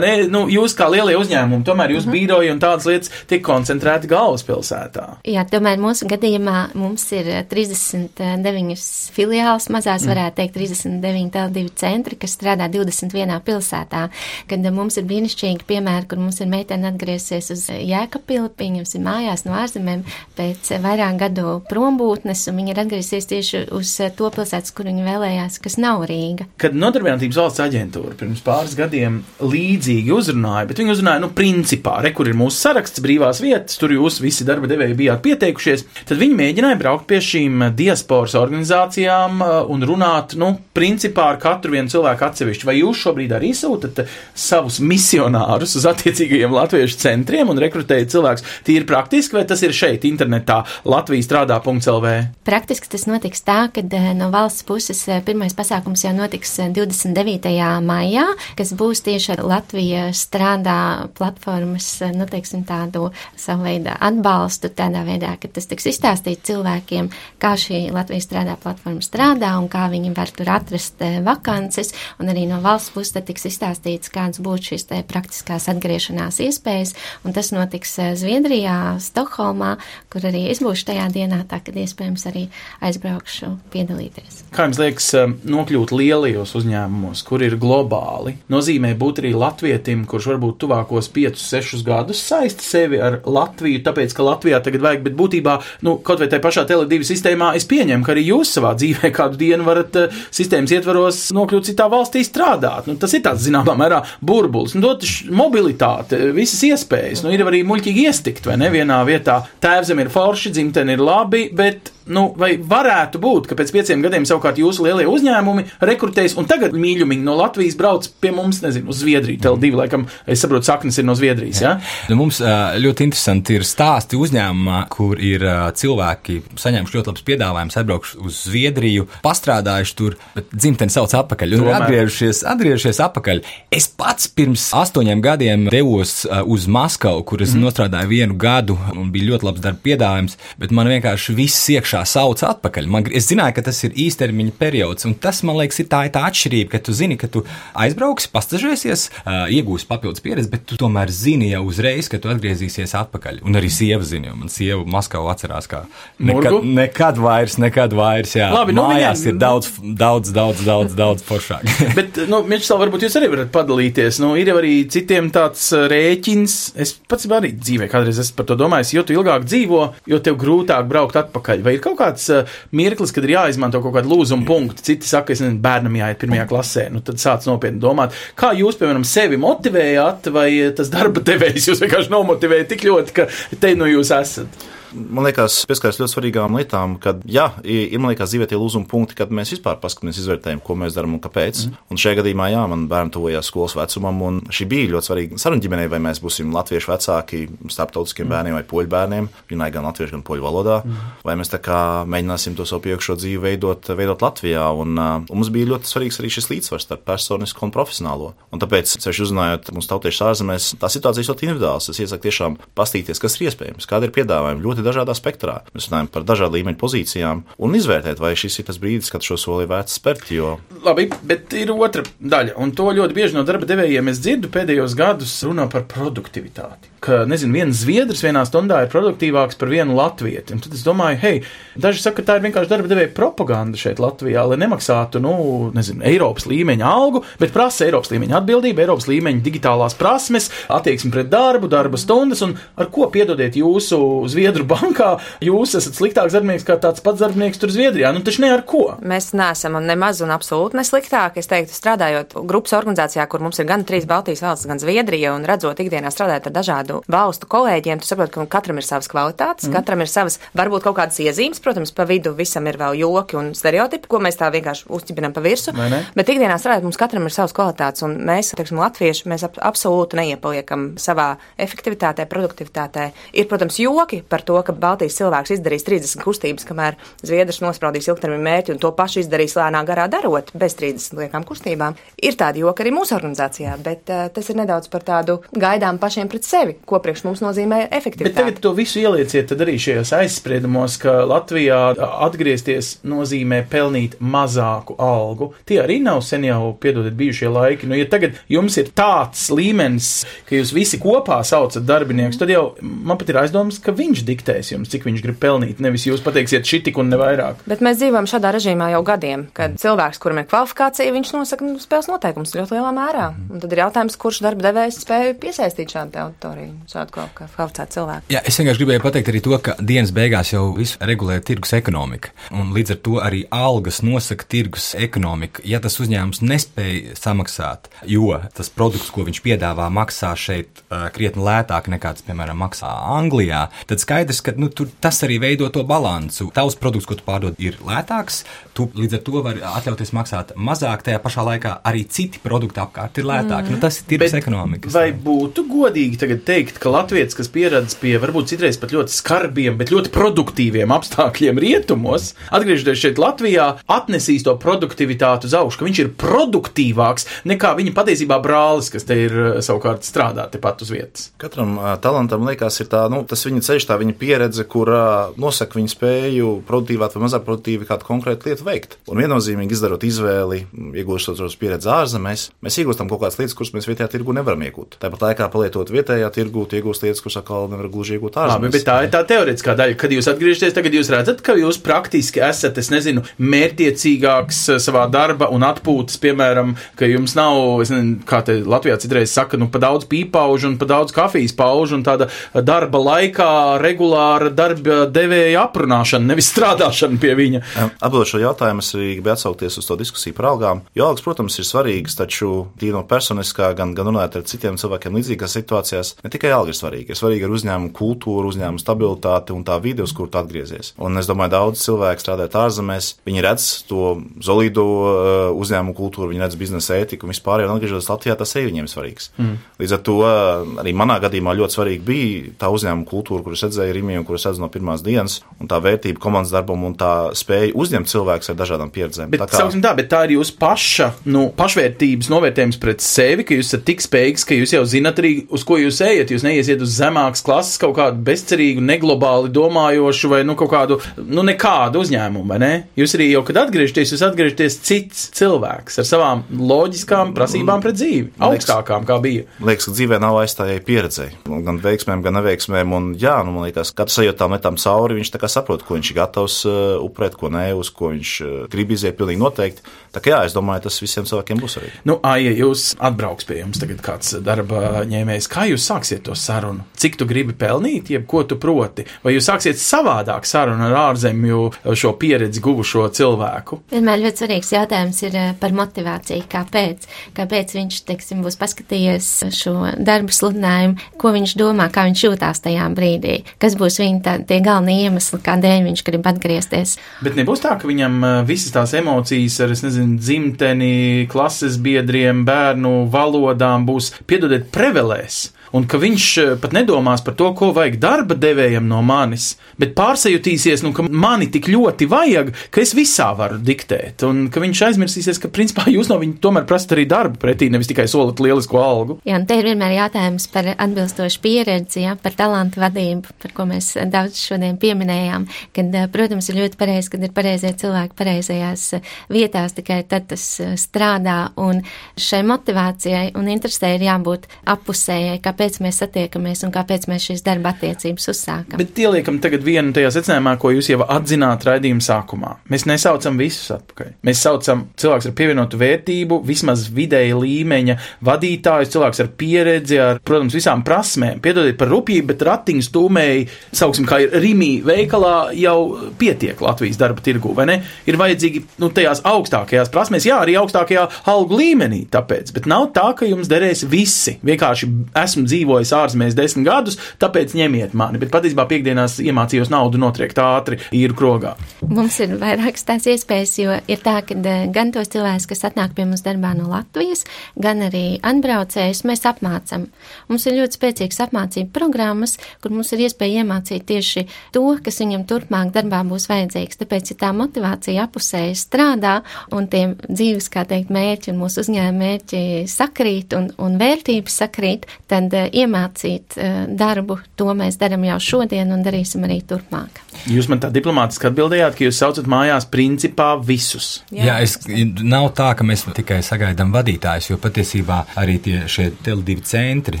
Nu, jūs kā lielie uzņēmumi, tomēr jūs bīroji un tādas lietas tiek koncentrēti galvaspilsētā. Jā, tomēr mūsu gadījumā mums ir eh, 39 filiāls, mazās mm. varētu teikt 39 L2 centri, kas strādā 21 pilsētā. Kad eh, mums ir brīnišķīgi piemēri, kur mums ir meitene atgriezies uz Jēkabili, pieņemsim mājās no ārzemēm pēc vairāk gadu prombūtnes, un viņa ir atgriezies tieši uz eh, to pilsētas, kur viņa vēlējās, kas nav Rīga. Kad Nodarbinātības valsts aģentūra pirms pāris gadiem līdzīgi uzrunāja, bet viņi uzrunāja, nu, principā, re, kur ir mūsu saraksts brīvās vietas, tur jūs visi darba devēji bijāt pieteikušies, tad viņi mēģināja braukt pie šīm diasporas organizācijām uh, un runāt, nu, principā ar katru vienu cilvēku atsevišķi. Vai jūs šobrīd arī sūtat eh, savus misionārus uz attiecīgajiem latviešu centriem un rekrutējat cilvēkus tīri praktiski, vai tas ir šeit, internetā, Latvijas strādā.lv? Praktiski tas notiks tā, ka eh, no valsts puses eh, pirmais pasākums jau notiks eh, 29. maijā, kas būs tieši Latvija strādā platformas, eh, nu, teiksim, tādu savu veidu atbalstu, tādā veidā, ka tas tiks izstāstīts cilvēkiem, kā šī Latvijas strādā platforma strādā un kā viņi var tur atrast eh, vakances, un arī no valsts puses tiks izstāstīts, kāds būtu šīs te praktiskās atgriešanās iespējas, un tas notiks eh, Zviedrijā, Stokholmā, kur arī es būšu tajā dienā, tā kad iespējams arī aizbraukšu piedalīties. Kā jums liekas, um, nokļūt lielajos uzņēmumos, kur ir globāli, nozīmē būt arī latvietim, kurš varbūt tuvākos 5, 6 gadus saista sevi ar Latviju, tāpēc, ka Latvijā tagad vajag, bet būtībā, nu, kaut vai tajā pašā Tele2 sistēmā, es pieņemu, ka arī jūs savā dzīvē kādu dienu varat uh, sistēmas ietvaros nokļūt citā valstī strādāt. Nu, tas ir tāds, zināmā mērā, burbulis, nu, dot mobilitāte, visas iespējas, nu, ir arī muļķīgi iestikt, vai ne, vienā vietā. Tēvzem ir forši, dzimteni ir labi, bet Nu, vai varētu būt, ka pēc pieciem gadiem savukārt jūsu lielie uzņēmumi rekrutēs, un tagad mīļumiņi no Latvijas brauc pie mums, nezinu, uz Zviedriju. Tele divi, laikam, es saprotu, saknes ir no Zviedrijas. Ja? Nu, mums ļoti interesanti ir stāsti uzņēmumā, kur ir cilvēki saņēmuši ļoti labus piedāvājumus, atbraukuši uz Zviedriju, pastrādājuši tur, bet dzimteni sauc atpakaļ un Tomēr. atgriežušies, atgriežušies atpakaļ. Es pats pirms astoņiem gadiem devos uz Maskavu, kur es mm. nostrādāju vienu gadu un bija ļoti labs darba piedāvājums, bet man vienkārši viss iekšā sauc atpakaļ. Man, es zināju, ka tas ir īstermiņa periods, un tas, man liekas, ir tā, ir tā atšķirība, ka tu zini, ka tu aizbrauksi, pastažēsies, iegūsi papildus pieredzi, bet tu tomēr zini jau uzreiz, ka tu atgriezīsies atpakaļ. Un arī sieva zina, jo man sieva Maskavā atcerās, ka nekad, nekad vairs, nekad vairs, jā, Labi, nu, mājās viņai- ir daudz, daudz, daudz, daudz, daudz foršāk. Bet, nu, Mičsel, varbūt jūs arī varat padalīties. Nu, ir jau arī citiem tāds rēķins. Es pats arī dzīvē kādreiz esmu par to domājis. Jo tu ilgāk dzīvo, jo tev grūtāk braukt atpakaļ. Vai ir kaut kāds uh, mirklis, kad ir jāizmanto kaut kāda lūzuma punkta? Citi saka, ka nezinu, bērnam jāiet pirmajā klasē. Nu, tad sāc nopietni domāt, kā jūs, piemēram, sevi motivējāt, vai tas darba devējs jūs vienkārši nomotivēja tik ļoti, ka te nu jūs esat. Man liekas, pieskaras ļoti svarīgām lietām, kad, jā, ir, man liekas, dzīvē tie lūzuma punkti, kad mēs vispār paskatāmies, izvērtējam, ko mēs darām un kāpēc. Mm. Un šajā gadījumā, jā, man bērni tuvojās skolas vecumam, un šī bija ļoti svarīga saruna ģimenei, vai mēs būsim latviešu vecāki starptautiskiem mm. bērniem vai poļu bērniem, runājot gan latviešu, gan poļu valodā, mm. vai mēs tā kā mēģināsim to savu priekšro dzīvi veidot, veidot Latvijā. Un, un mums bija ļoti svarīgs arī šis līdzsvars starp personisko un profesionālo. Un tāpēc, ceļš uzzinājot mūsu tautiešus ārzemēs, tā situācija ir ļoti individuāls. Es iesaku tiešām pastīties, kas ir iespējams, kāda ir piedāvājuma ļoti dažādā spektrā. Mēs runājam par dažādu līmeņu pozīcijām un izvērtēt, vai šis ir tas brīdis, kad šo soli vērts spērt. Jo Labi, bet ir otra daļa, un to ļoti bieži no darba devējiem es dzirdu pēdējos gadus runā par produktivitāti. Ka, nezinu, viens zviedrs vienā stundā ir produktīvāks par vienu latvieti. Un tad es domāju, hei, daži saka, ka tā ir vienkārši darba devēja propaganda šeit Latvijā, lai nemaksātu, nu, nezinu, Eiropas līmeņa algu, bet prasa Eiropas līmeņa atbildību, Eiropas līmeņa digitālās prasmes, attieksmi pret darbu, darba stundas, un ar ko piedodiet jūsu Zviedru bankā, jūs esat sliktāks darbinieks kā tāds pats darbinieks tur Zviedrijā. Nu, taču ne ar ko. Mēs neesam nemaz un absolūti nesliktāk. Es teiktu, strādājot grupas organizācijā, kur mums ir gan trīs Baltijas valstis, gan Zviedrija, un redzot ikdienā strādājot ar dažādu valstu kolēģiem, tu saproti, ka katram ir savas kvalitātes, mm. katram ir savas, varbūt kaut kādas iezīmes, protams, pa vidu visam ir vēl joki un stereotipi, ko mēs tā vienkārši uzķibinam pa ne? Bet ikdienā strādājot, mums katram ir savas kvalitātes, un mēs, teiksim, latvieši, mēs ap, absolūti neiepaliekam savā efektivitātē, produktivitātē. Ir, protams, joki par to, ka Baltijas cilvēks izdarīs 30 kustības, kamēr Zviedrs nospraudīs ilgtermiņa mērķi un to pašu izdarīs lēnā garā darot, bez 30 liekām kustībām. Ir tādi joki arī mūsu organizācijā, bet uh, tas ir nedaudz par tādu gaidām pašiem pret sevi, ko priekš mums nozīmē Bet efektivitāte. tagad to visu ielieciet arī šajos aizspriedumos, ka Latvijā atgriezties nozīmē pelnīt mazāku algu. Tie arī nav sen jau, piedodiet, bijušie laiki. Nu, ja tagad jums ir tāds līmenis, ka jūs visi kopā saucat darbiniekus, tad jau man pat ir aizdomas, ka viņš diktēs jums, cik viņš grib pelnīt. Nevis jūs pateiksiet šī tik un ne vairāk. Bet mēs dzīvojam šādā režīmā jau gadiem, kad cilvēks, kuram ir kvalifikācija, viņš nosaka nu, spēles noteikumus ļoti lielā mērā. Un tad ir jautājums, kurš darba devējs spēja piesaistīt šādu auditoriju, šādu kvalificētu cilvēku. Jā, es vienkārši gribēju pateikt arī to, ka dienas beigās jau visu regulē tirgus ekonomika. Un līdz ar to arī algas nosaka tirgus ekonomika. Ja tas uzņēmums nespēja samaksāt, jo tas produkts, ko viņš piedāvā, maksā šeit uh, krietni lētāk nekā tas, piemēram, maksā Anglijā, tad skaidrs, liekas, ka nu, tas arī veido to balansu. Tavs produkts, ko tu pārdod, ir lētāks, tu līdz ar to vari atļauties maksāt mazāk, tajā pašā laikā arī citi produkti apkārt ir lētāki. Mm. Nu, tas ir tirgus ekonomikas. Vai būtu godīgi tagad teikt, ka Latvijas, kas pieradis pie varbūt citreiz pat ļoti skarbiem, bet ļoti produktīviem apstākļiem rietumos, atgriežoties šeit Latvijā, atnesīs to produktivitāti uz augšu, ka viņš ir produktīvāks nekā viņa patiesībā brālis, kas te ir eh, savukārt strādā tepat uz vietas? Katram uh, talantam liekas, ir tā, nu, tas viņa ceļš, tā viņa pieredze, kur uh, nosaka viņa spēju produktīvāk vai mazāk produktīvi kādu konkrētu lietu veikt. Un viennozīmīgi izdarot izvēli, iegūstot tos pieredzi ārzemēs, mēs iegūstam kaut kādas lietas, kuras mēs vietējā tirgu nevaram iegūt. Tāpat laikā, palietot vietējā tirgu, iegūst lietas, kuras atkal nevar gluži iegūt ārzemēs. Labi, bet tā ir tā teorētiskā daļa. Kad jūs atgriežaties, tagad jūs redzat, ka jūs praktiski esat, es nezinu, mērķiecīgāks savā darba un atpūtas, piemēram, ka jums nav, nezinu, kā te Latvijā citreiz saka, nu, pa daudz pīpaužu un pa daudz kafijas paužu un tāda darba laikā regulāra darba devēja aprunāšana, nevis strādāšana pie viņa. Atbildot šo jautājumu, es arī gribēju atsaukties uz to diskusiju par algām. Jo algas, protams, ir svarīgas, taču tīri no personiskā, gan, gan runājot ar citiem cilvēkiem līdzīgās situācijās, ne tikai alga ir svarīga, ir svarīga arī uzņēmuma kultūra, uzņēmuma stabilitāte un tā vide, uz kuru tu atgriezies. Un es domāju, daudz cilvēku strādājot ārzemēs, viņi redz to solido uh, uzņēmumu kultūru, viņi redz biznesa ētiku un vispār, un atgriežoties Latvijā, tas arī viņiem ir svarīgs. Mm. Līdz ar to uh, arī manā gadījumā ļoti svarīgi bija tā uzņēmuma kultūra, kuras redzēju un kuras redzu no pirmās dienas, un tā vērtība komandas darbam un tā spēja uzņemt cilvēkus ar dažādām pieredzēm. Bet, tā kā, tā, bet tā ir jūsu paša nu, pašvērtības novērtējums pret sevi, ka jūs esat tik spējīgs, ka jūs jau zinat arī, uz ko jūs ejat. Jūs neiesiet uz zemākas klases kaut kādu bezcerīgu, neglobāli domājošu vai nu, kaut kādu, nu, nekādu uzņēmumu, vai ne? Jūs arī jau, kad atgriežaties, jūs atgriežaties cits cilvēks ar savām loģiskām prasībām pret dzīvi, augstākām kā bija. Liekas, ka dzīvē nav aizstājēji pieredzēji, gan veiksmēm, gan neveiksmēm. Un, jā, nu, man liekas, katrs tam metam cauri, viņš tā kā saprot, ko viņš ir gatavs uh, upurēt, ko nē, uz ko viņš grib iziet pilnīgi noteikti. Tā kā jā, es domāju, tas visiem cilvēkiem būs arī. Nu, Aija, jūs atbrauks pie jums tagad kāds darba ņēmējs. Kā jūs sāksiet to sarunu? Cik tu gribi pelnīt, jeb ko tu proti? Vai jūs sāksiet savādāk sarunu ar ārzemju šo pieredzi guvušo cilvēku? Vienmēr ļoti svarīgs jautājums ir eh, par motivāciju. Kāpēc? Kāpēc viņš, teiksim, būs paskatījies šo darbu sludinājumu, ko viņš domā, kā viņš jūtās tajā brīdī, kas būs viņa tā, tie galvenie iemesli, kādēļ viņš grib atgriezties. Bet nebūs tā, ka viņam uh, visas tās emocijas ar, es nezinu, dzimteni, klases biedriem, bērnu valodām būs, piedodiet, prevelēs. Un ka viņš eh, pat nedomās par to, ko vajag darba devējam no manis, bet pārsajutīsies, nu, ka mani tik ļoti vajag, ka es visā varu diktēt. Un ka viņš aizmirsīsies, ka principā jūs no viņa tomēr prasat arī darbu pretī, nevis tikai solat lielisko algu. Jā, un te ir vienmēr jautājums par atbilstošu pieredzi, jā, par talantu vadību, par ko mēs daudz šodien pieminējām. Kad, eh, protams, ir ļoti pareizi, kad ir pareizie cilvēki pareizajās eh, vietās, tikai tad tas strādā. Un šai motivācijai un interesē ir jābūt appusējai, kāpēc mēs satiekamies un kāpēc mēs šīs darba attiecības uzsākam. Bet ieliekam tagad vienu tajā secinājumā, ko jūs jau atzināt raidījuma sākumā. Mēs nesaucam visus atpakaļ. Mēs saucam cilvēks ar pievienotu vērtību, vismaz vidēja līmeņa vadītājus, cilvēks ar pieredzi, ar, protams, visām prasmēm. Piedodiet par rupjību, bet ratiņu stūmēji, sauksim, kā ir Rimī veikalā, jau pietiek Latvijas darba tirgu, vai ne? Ir vajadzīgi, nu, tajās augstākajās prasmēs, jā, arī augstākajā algu līmenī, tāpēc, bet nav tā, ka jums derēs visi. Vienkārši esmu dzīvojis ārzemēs desmit gadus, tāpēc ņemiet mani. Bet patiesībā piekdienās iemācījos naudu notriekt ātri īru krogā. Mums ir vairākas tās iespējas, jo ir tā, ka gan tos cilvēkus, kas atnāk pie mums darbā no Latvijas, gan arī atbraucējus, mēs apmācam. Mums ir ļoti spēcīgas apmācību programmas, kur mums ir iespēja iemācīt tieši to, kas viņam turpmāk darbā būs vajadzīgs. Tāpēc, ja tā motivācija apusēji strādā un tie dzīves, kā teikt, mērķi un mūsu uzņēmuma mērķi sakrīt un, un vērtības sakrīt, tad iemācīt uh, darbu, to mēs darām jau šodien un darīsim arī turpmāk. Jūs man tā diplomātiski atbildējāt, ka jūs saucat mājās principā visus. Jā, Jā es, nav tā, ka mēs tikai sagaidām vadītājus, jo patiesībā arī tie šie divi centri,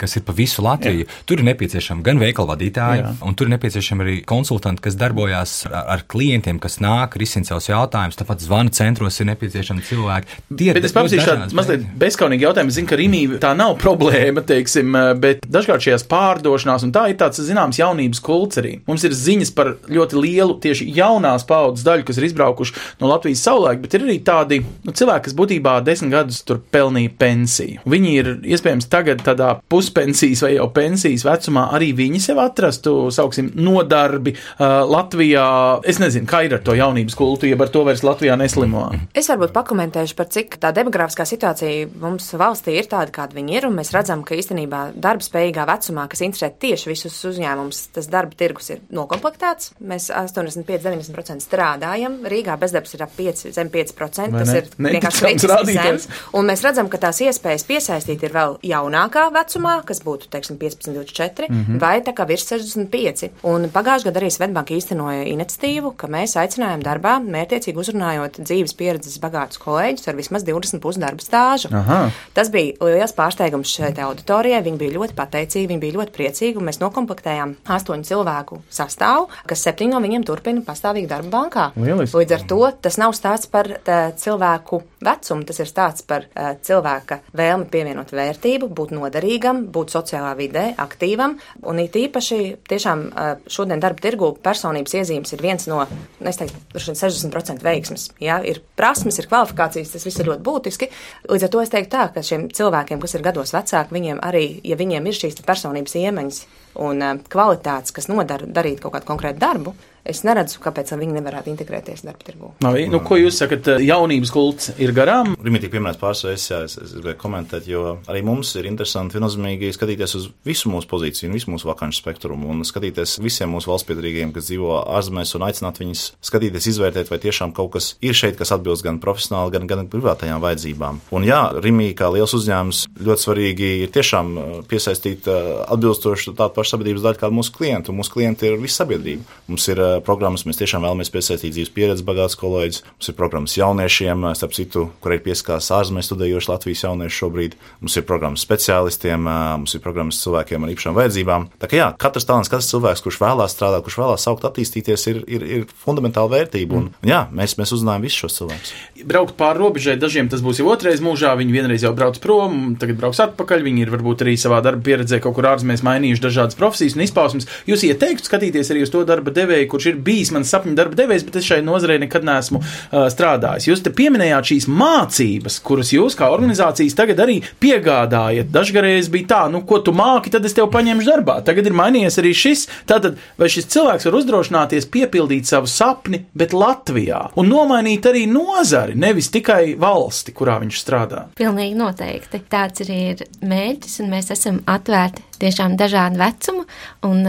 kas ir pa visu Latviju, Jā. tur ir nepieciešami gan veikalu vadītāji, Jā. un tur ir nepieciešami arī konsultanti, kas darbojās ar, ar klientiem, kas nāk, risina savus jautājumus. Tāpat zvana centros ir nepieciešami cilvēki. Tie, Bet es paprasīšu tādu mazliet bezskaunīgu jautājumu. Es zinu, ka Rimī tā nav problēma, teiksim, bet dažkārt šajās pārdošanās, un tā ir tāds zināms jaunības kults arī. Mums ir ziņas par ļoti lielu tieši jaunās paudzes daļu, kas ir izbraukuši no Latvijas savulaik, bet ir arī tādi nu, cilvēki, kas būtībā desmit gadus tur pelnīja pensiju. Viņi ir iespējams tagad tādā puspensijas vai jau pensijas vecumā arī viņi sev atrastu, sauksim, nodarbi uh, Latvijā. Es nezinu, kā ir ar to jaunības kultu, ja ar to vairs Latvijā neslimo. Es varbūt pakomentēšu par cik tā demografiskā situācija mums valstī ir tāda, kāda viņi ir, un mēs redzam, ka īstenībā darba spējīgā vecumā, kas interesē tieši visus uzņēmumus, tas darba tirgus ir nokomplektēts. Mēs 85-90% strādājam, Rīgā bezdarbs ir ap 5, zem 5%, Vai tas ne? ir vienkārši rādītājs. un mēs redzam, ka tās iespējas piesaistīt ir vēl jaunākā vecumā, kas būtu, teiksim, 15, 24, mm -hmm. vai tā kā virs 65. Un pagājušajā gadā arī Svetbanka īstenoja iniciatīvu, ka mēs aicinājām darbā, mērķiecīgi uzrunājot dzīves pieredzes bagātus kolēģus ar vismaz 20 pusdarba stāžu. Aha. Tas bija liels pārsteigums šeit auditorijai. Viņi bija ļoti pateicīgi, viņi bija ļoti priecīgi, un mēs nokomplektējām astoņu cilvēku sastāvu, kas septiņi no viņiem turpina pastāvīgi darba bankā. Lieliski. Līdz ar to tas nav stāsts par tā, cilvēku vecumu, tas ir stāsts par uh, cilvēka vēlmi pievienot vērtību, būt noderīgam, būt sociālā vidē, aktīvam. Un it īpaši tiešām uh, šodien darba tirgu personības iezīmes ir viens no, nu, es teiktu, droši vien 60% veiksmes. Ja? Ir prasmes, ir kvalifikācijas, tas viss ir ļoti būtiski. Līdz ar to es teiktu tā, ka šiem cilvēkiem, kas ir gados vecāki, viņiem arī, ja viņiem ir šīs personības iemaņas un uh, kvalitātes, kas nodara darīt kaut kādu konkrētu darbu, es neredzu, kāpēc viņi nevarētu integrēties darba tirgu. Labi, nu, ko jūs sakat, jaunības kults ir garām? Rimitīgi pieminēts reizes, jā, es, es gribēju komentēt, jo arī mums ir interesanti viennozīmīgi skatīties uz visu mūsu pozīciju visu mūsu vakanču spektrumu un skatīties visiem mūsu valsts piedarīgiem, kas dzīvo ārzemēs un aicināt viņus skatīties, izvērtēt, vai tiešām kaut kas ir šeit, kas atbilst gan profesionāli, gan, gan privātajām vajadzībām. Un jā, Rimī kā liels uzņēmums ļoti svarīgi ir tiešām uh, piesaistīt uh, atbilstošu tādu pašu sabiedrības daļu kā mūsu klientu. Mūsu klienti ir visa sabiedrība. Mums ir programmas, mēs tiešām vēlamies piesaistīt dzīves pieredzes bagātus kolēģus. Mums ir programmas jauniešiem, starp citu, kur ir pieskās ārzemēs studējoši Latvijas jaunieši šobrīd. Mums ir programmas speciālistiem, mums ir programmas cilvēkiem ar īpašām vajadzībām. Tā kā jā, katrs talants, katrs cilvēks, kurš vēlās strādāt, kurš vēlās saukt attīstīties, ir, ir, ir fundamentāla vērtība. Un jā, mēs, mēs uzzinājām visus šos cilvēkus. Braukt pāri robežai, dažiem tas būs jau otrais mūžā, viņi vienreiz jau brauc prom, tagad brauks atpakaļ, viņi ir varbūt arī savā darba pieredzē kaut kur ārzemēs mainījuši dažādas profesijas un izpausmes. Jūs ieteiktu skatīties arī uz to darba devēju, kurš ir bijis mans sapņu darba devējs, bet es šai nozarei nekad neesmu uh, strādājis. Jūs te pieminējāt šīs mācības, kuras jūs kā organizācijas tagad arī piegādājat. Dažreiz bija tā, nu, ko tu māki, tad es tev paņemšu darbā. Tagad ir mainījies arī šis. Tātad, vai šis cilvēks var uzdrošināties piepildīt savu sapni, bet Latvijā un nomainīt arī nozari, nevis tikai valsti, kurā viņš strādā? Pilnīgi noteikti. Tāds arī ir mērķis, un mēs esam atvērti tiešām dažādu vecumu un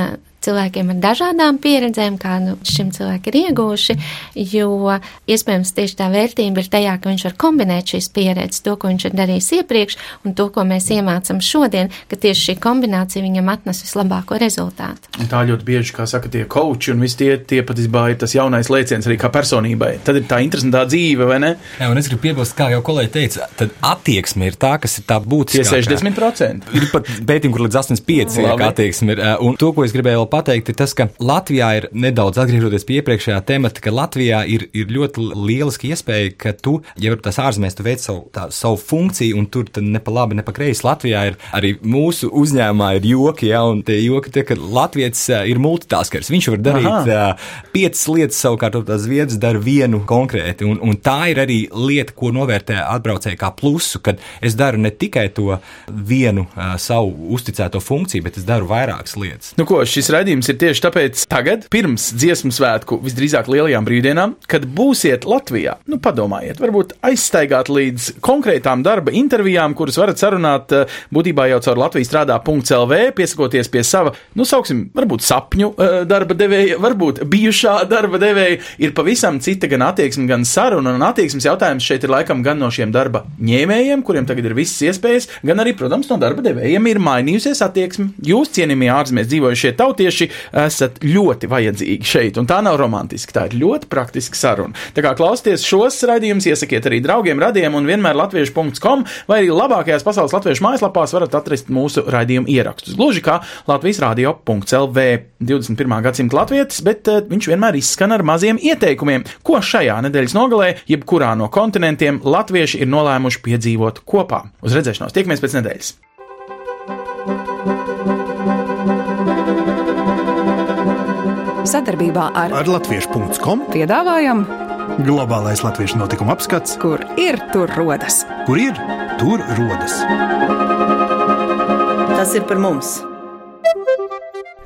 cilvēkiem ar dažādām pieredzēm, kādu šim cilvēkam ir ieguvuši, jo iespējams tieši tā vērtība ir tajā, ka viņš var kombinēt šīs pieredzes, to, ko viņš ir darījis iepriekš, un to, ko mēs iemācām šodien, ka tieši šī kombinācija viņam atnes vislabāko rezultātu. Un tā ļoti bieži, kā saka, tie koči un visi tie, tie patiesībā ir tas jaunais lēciens arī kā personībai. Tad ir tā interesantā dzīve, vai ne? Jā, un es gribu piebilst, kā jau kolēģi teica, tad attieksme ir tā, kas ir tā Tie būtiskākā. 60%. Ir pat pētījumi, kur līdz 85% Labi. ir attieksme. Ir, uh, un to, ko es gribēju vēl pateikt, ir tas, ka Latvijā ir nedaudz atgriežoties pie iepriekšējā temata, ka Latvijā ir, ir ļoti lieliska iespēja, ka tu, ja tās ārzemēs, tu veic savu, tā, savu funkciju, un tur ne pa labi, ne pa kreisi. Latvijā ir arī mūsu uzņēmumā ir joki, ja, un tie joki tie, ka Latvijas ir multitaskers. Viņš var darīt Aha. uh, piecas lietas, savukārt tās vietas dara vienu konkrēti. Un, un tā ir arī lieta, ko novērtē atbraucēji kā plusu, kad es daru ne tikai to vienu uh, savu uzticēto funkciju, bet es daru vairākas lietas. Nu, ko, šis raidījums ir tieši tāpēc, tagad, pirms dziesmu svētku, visdrīzāk lielajām brīvdienām, kad būsiet Latvijā. Nu, padomājiet, varbūt aizstaigāt līdz konkrētām darba intervijām, kuras varat sarunāt eh, būtībā jau caur Latvijas strādā.lv, piesakoties pie sava, nu, sauksim, varbūt sapņu eh, darba devēja, varbūt bijušā darba devēja. Ir pavisam cita gan attieksme, gan saruna, un attieksmes jautājums šeit ir laikam gan no šiem darba ņēmējiem, kuriem tagad ir visas iespējas, gan arī, protams, no darba devējiem ir mainījusies attieksme. Jūs, cienījamie ārzemēs dzīvojušie tautieši, esat ļoti vajadzīgi šeit, un tā nav romantiski, tā ir ļoti praktiska saruna. Tā kā klausieties šos raidījumus, iesakiet arī draugiem, radiem un vienmēr latviešu.com vai arī labākajās pasaules latviešu mājaslapās varat atrast mūsu raidījumu ierakstus. Gluži kā Latvijas radio.lv 21. gadsimta latvietis, bet uh, viņš vienmēr izskan ar maziem ieteikumiem, ko šajā nedēļas nogalē, jebkurā no kontinentiem latvieši ir nolēmuši piedzīvot kopā. Uz redzēšanos, tiekamies pēc nedēļas! Sadarbībā ar, Ar latviešu.com piedāvājam, globālais latviešu notikuma apskats, kur ir tur rodas. kur ir tur rodas. Tas ir par mums!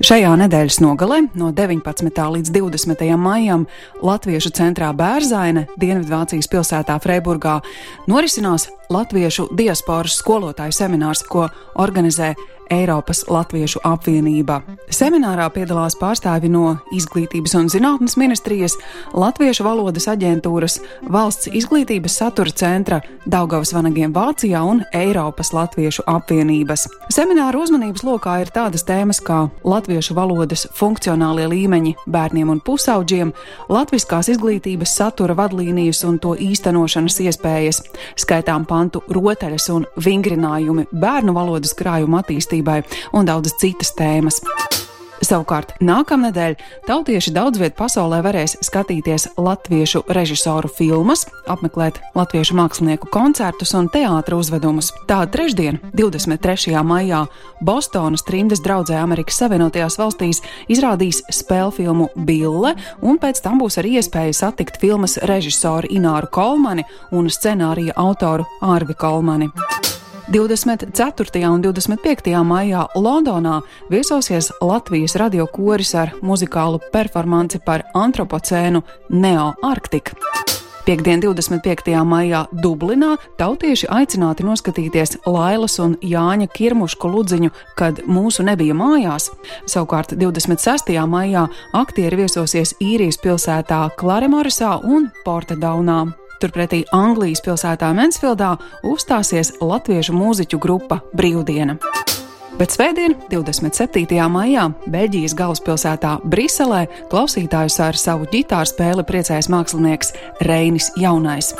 Šajā nedēļas nogalē, no 19. līdz 20. maijam, Latviešu centrā Bērzaine, Dienvidvācijas pilsētā Freiburgā, norisinās Latviešu diasporas skolotāju seminārs, ko organizē Eiropas Latviešu apvienība. Seminārā piedalās pārstāvi no Izglītības un zinātnes ministrijas, Latviešu valodas aģentūras, Valsts izglītības satura centra, Daugavas vanagiem Vācijā un Eiropas Latviešu apvienības. Semināra uzmanības lokā ir tādas tēmas kā latviešu valodas funkcionālie līmeņi bērniem un pusauģiem, latviskās izglītības satura vadlīnijas un to īstenošanas iespējas, skaitām pantu rotaļas un vingrinājumi bērnu valodas krājuma attīstībai un daudzas citas tēmas. Savukārt nākamnedēļ tautieši daudz vietā pasaulē varēs skatīties latviešu režisoru filmas, apmeklēt latviešu mākslinieku koncertus un teātra uzvedumus. Tā trešdien, 23. maijā, Bostonas trimdes draudzē Amerikas Savienotajās valstīs izrādīs spēļu filmu Bille, un pēc tam būs arī iespēja satikt filmas režisoru Ināru Kolmani un scenārija autoru Ārvi Kolmani. 24. un 25. maijā Londonā viesosies Latvijas radio koris ar muzikālu performanci par antropocēnu Neo-Arktiku. Piektdien, 25. maijā Dublinā tautieši aicināti noskatīties Lailas un Jāņa Kirmušku ludziņu, kad mūsu nebija mājās. Savukārt 26. maijā aktieri viesosies īrijas pilsētā Klaremorisā un Portedaunā. Turpretī Anglijas pilsētā Mansfieldā uzstāsies latviešu mūziķu grupa Brīvdiena. Bet svētdien, 27. maijā, Beļģijas galvaspilsētā Briselē, klausītājus ar savu ģitāru spēli priecēs mākslinieks Reinis Jaunais.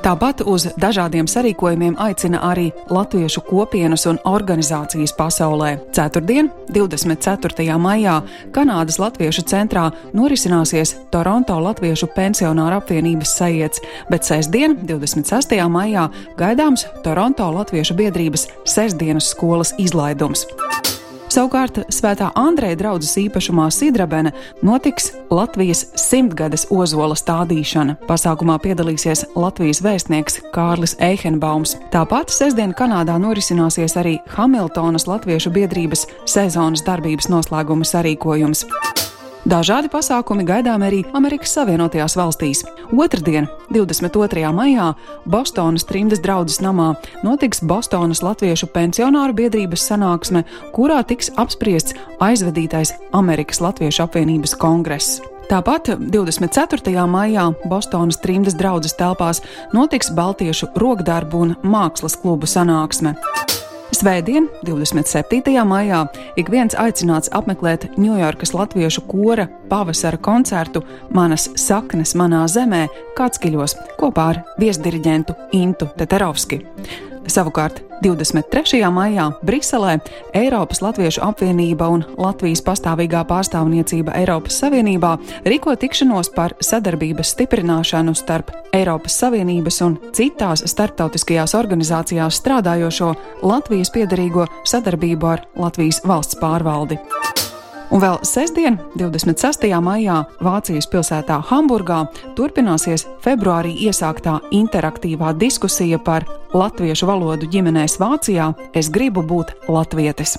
Tāpat uz dažādiem sarīkojumiem aicina arī latviešu kopienas un organizācijas pasaulē. Ceturtdien, 24. maijā, Kanādas Latviešu centrā norisināsies Toronto Latviešu pensionāru apvienības sajiets, bet sestdien, 26. maijā, gaidāms Toronto Latviešu biedrības sestdienas skolas izlaidums. Savukārt Svētā Andreja draudzes īpašumā Sidrabene notiks Latvijas simtgades ozola stādīšana. Pasākumā piedalīsies Latvijas vēstnieks Kārlis Eihenbaums. Tāpat sestdien Kanādā norisināsies arī Hamiltonas Latviešu biedrības sezonas darbības noslēguma sarīkojums. Dažādi pasākumi gaidām arī Amerikas Savienotajās valstīs. Otradien, 22. maijā, Bostonas trimdes draudzes namā notiks Bostonas Latviešu pensionāru biedrības sanāksme, kurā tiks apspriests aizvedītais Amerikas Latviešu apvienības kongress. Tāpat 24. maijā Bostonas trimdes draudzes telpās notiks Baltiešu rokdarbu un mākslas klubu sanāksme. Svētdien, 27. maijā, ik viens aicināts apmeklēt Ņujorkas latviešu kora pavasara koncertu Manas saknes manā zemē, Katskiļos, kopā ar viesdiriģentu Intu Teterovski. Savukārt 23. maijā Briselē Eiropas Latviešu apvienība un Latvijas pastāvīgā pārstāvniecība Eiropas Savienībā rīko tikšanos par sadarbības stiprināšanu starp Eiropas Savienības un citās starptautiskajās organizācijās strādājošo Latvijas piedarīgo sadarbību ar Latvijas valsts pārvaldi. Un vēl sestdien, 26. maijā, Vācijas pilsētā Hamburgā turpināsies februārī iesāktā interaktīvā diskusija par latviešu valodu ģimenēs Vācijā Es gribu būt latvietis.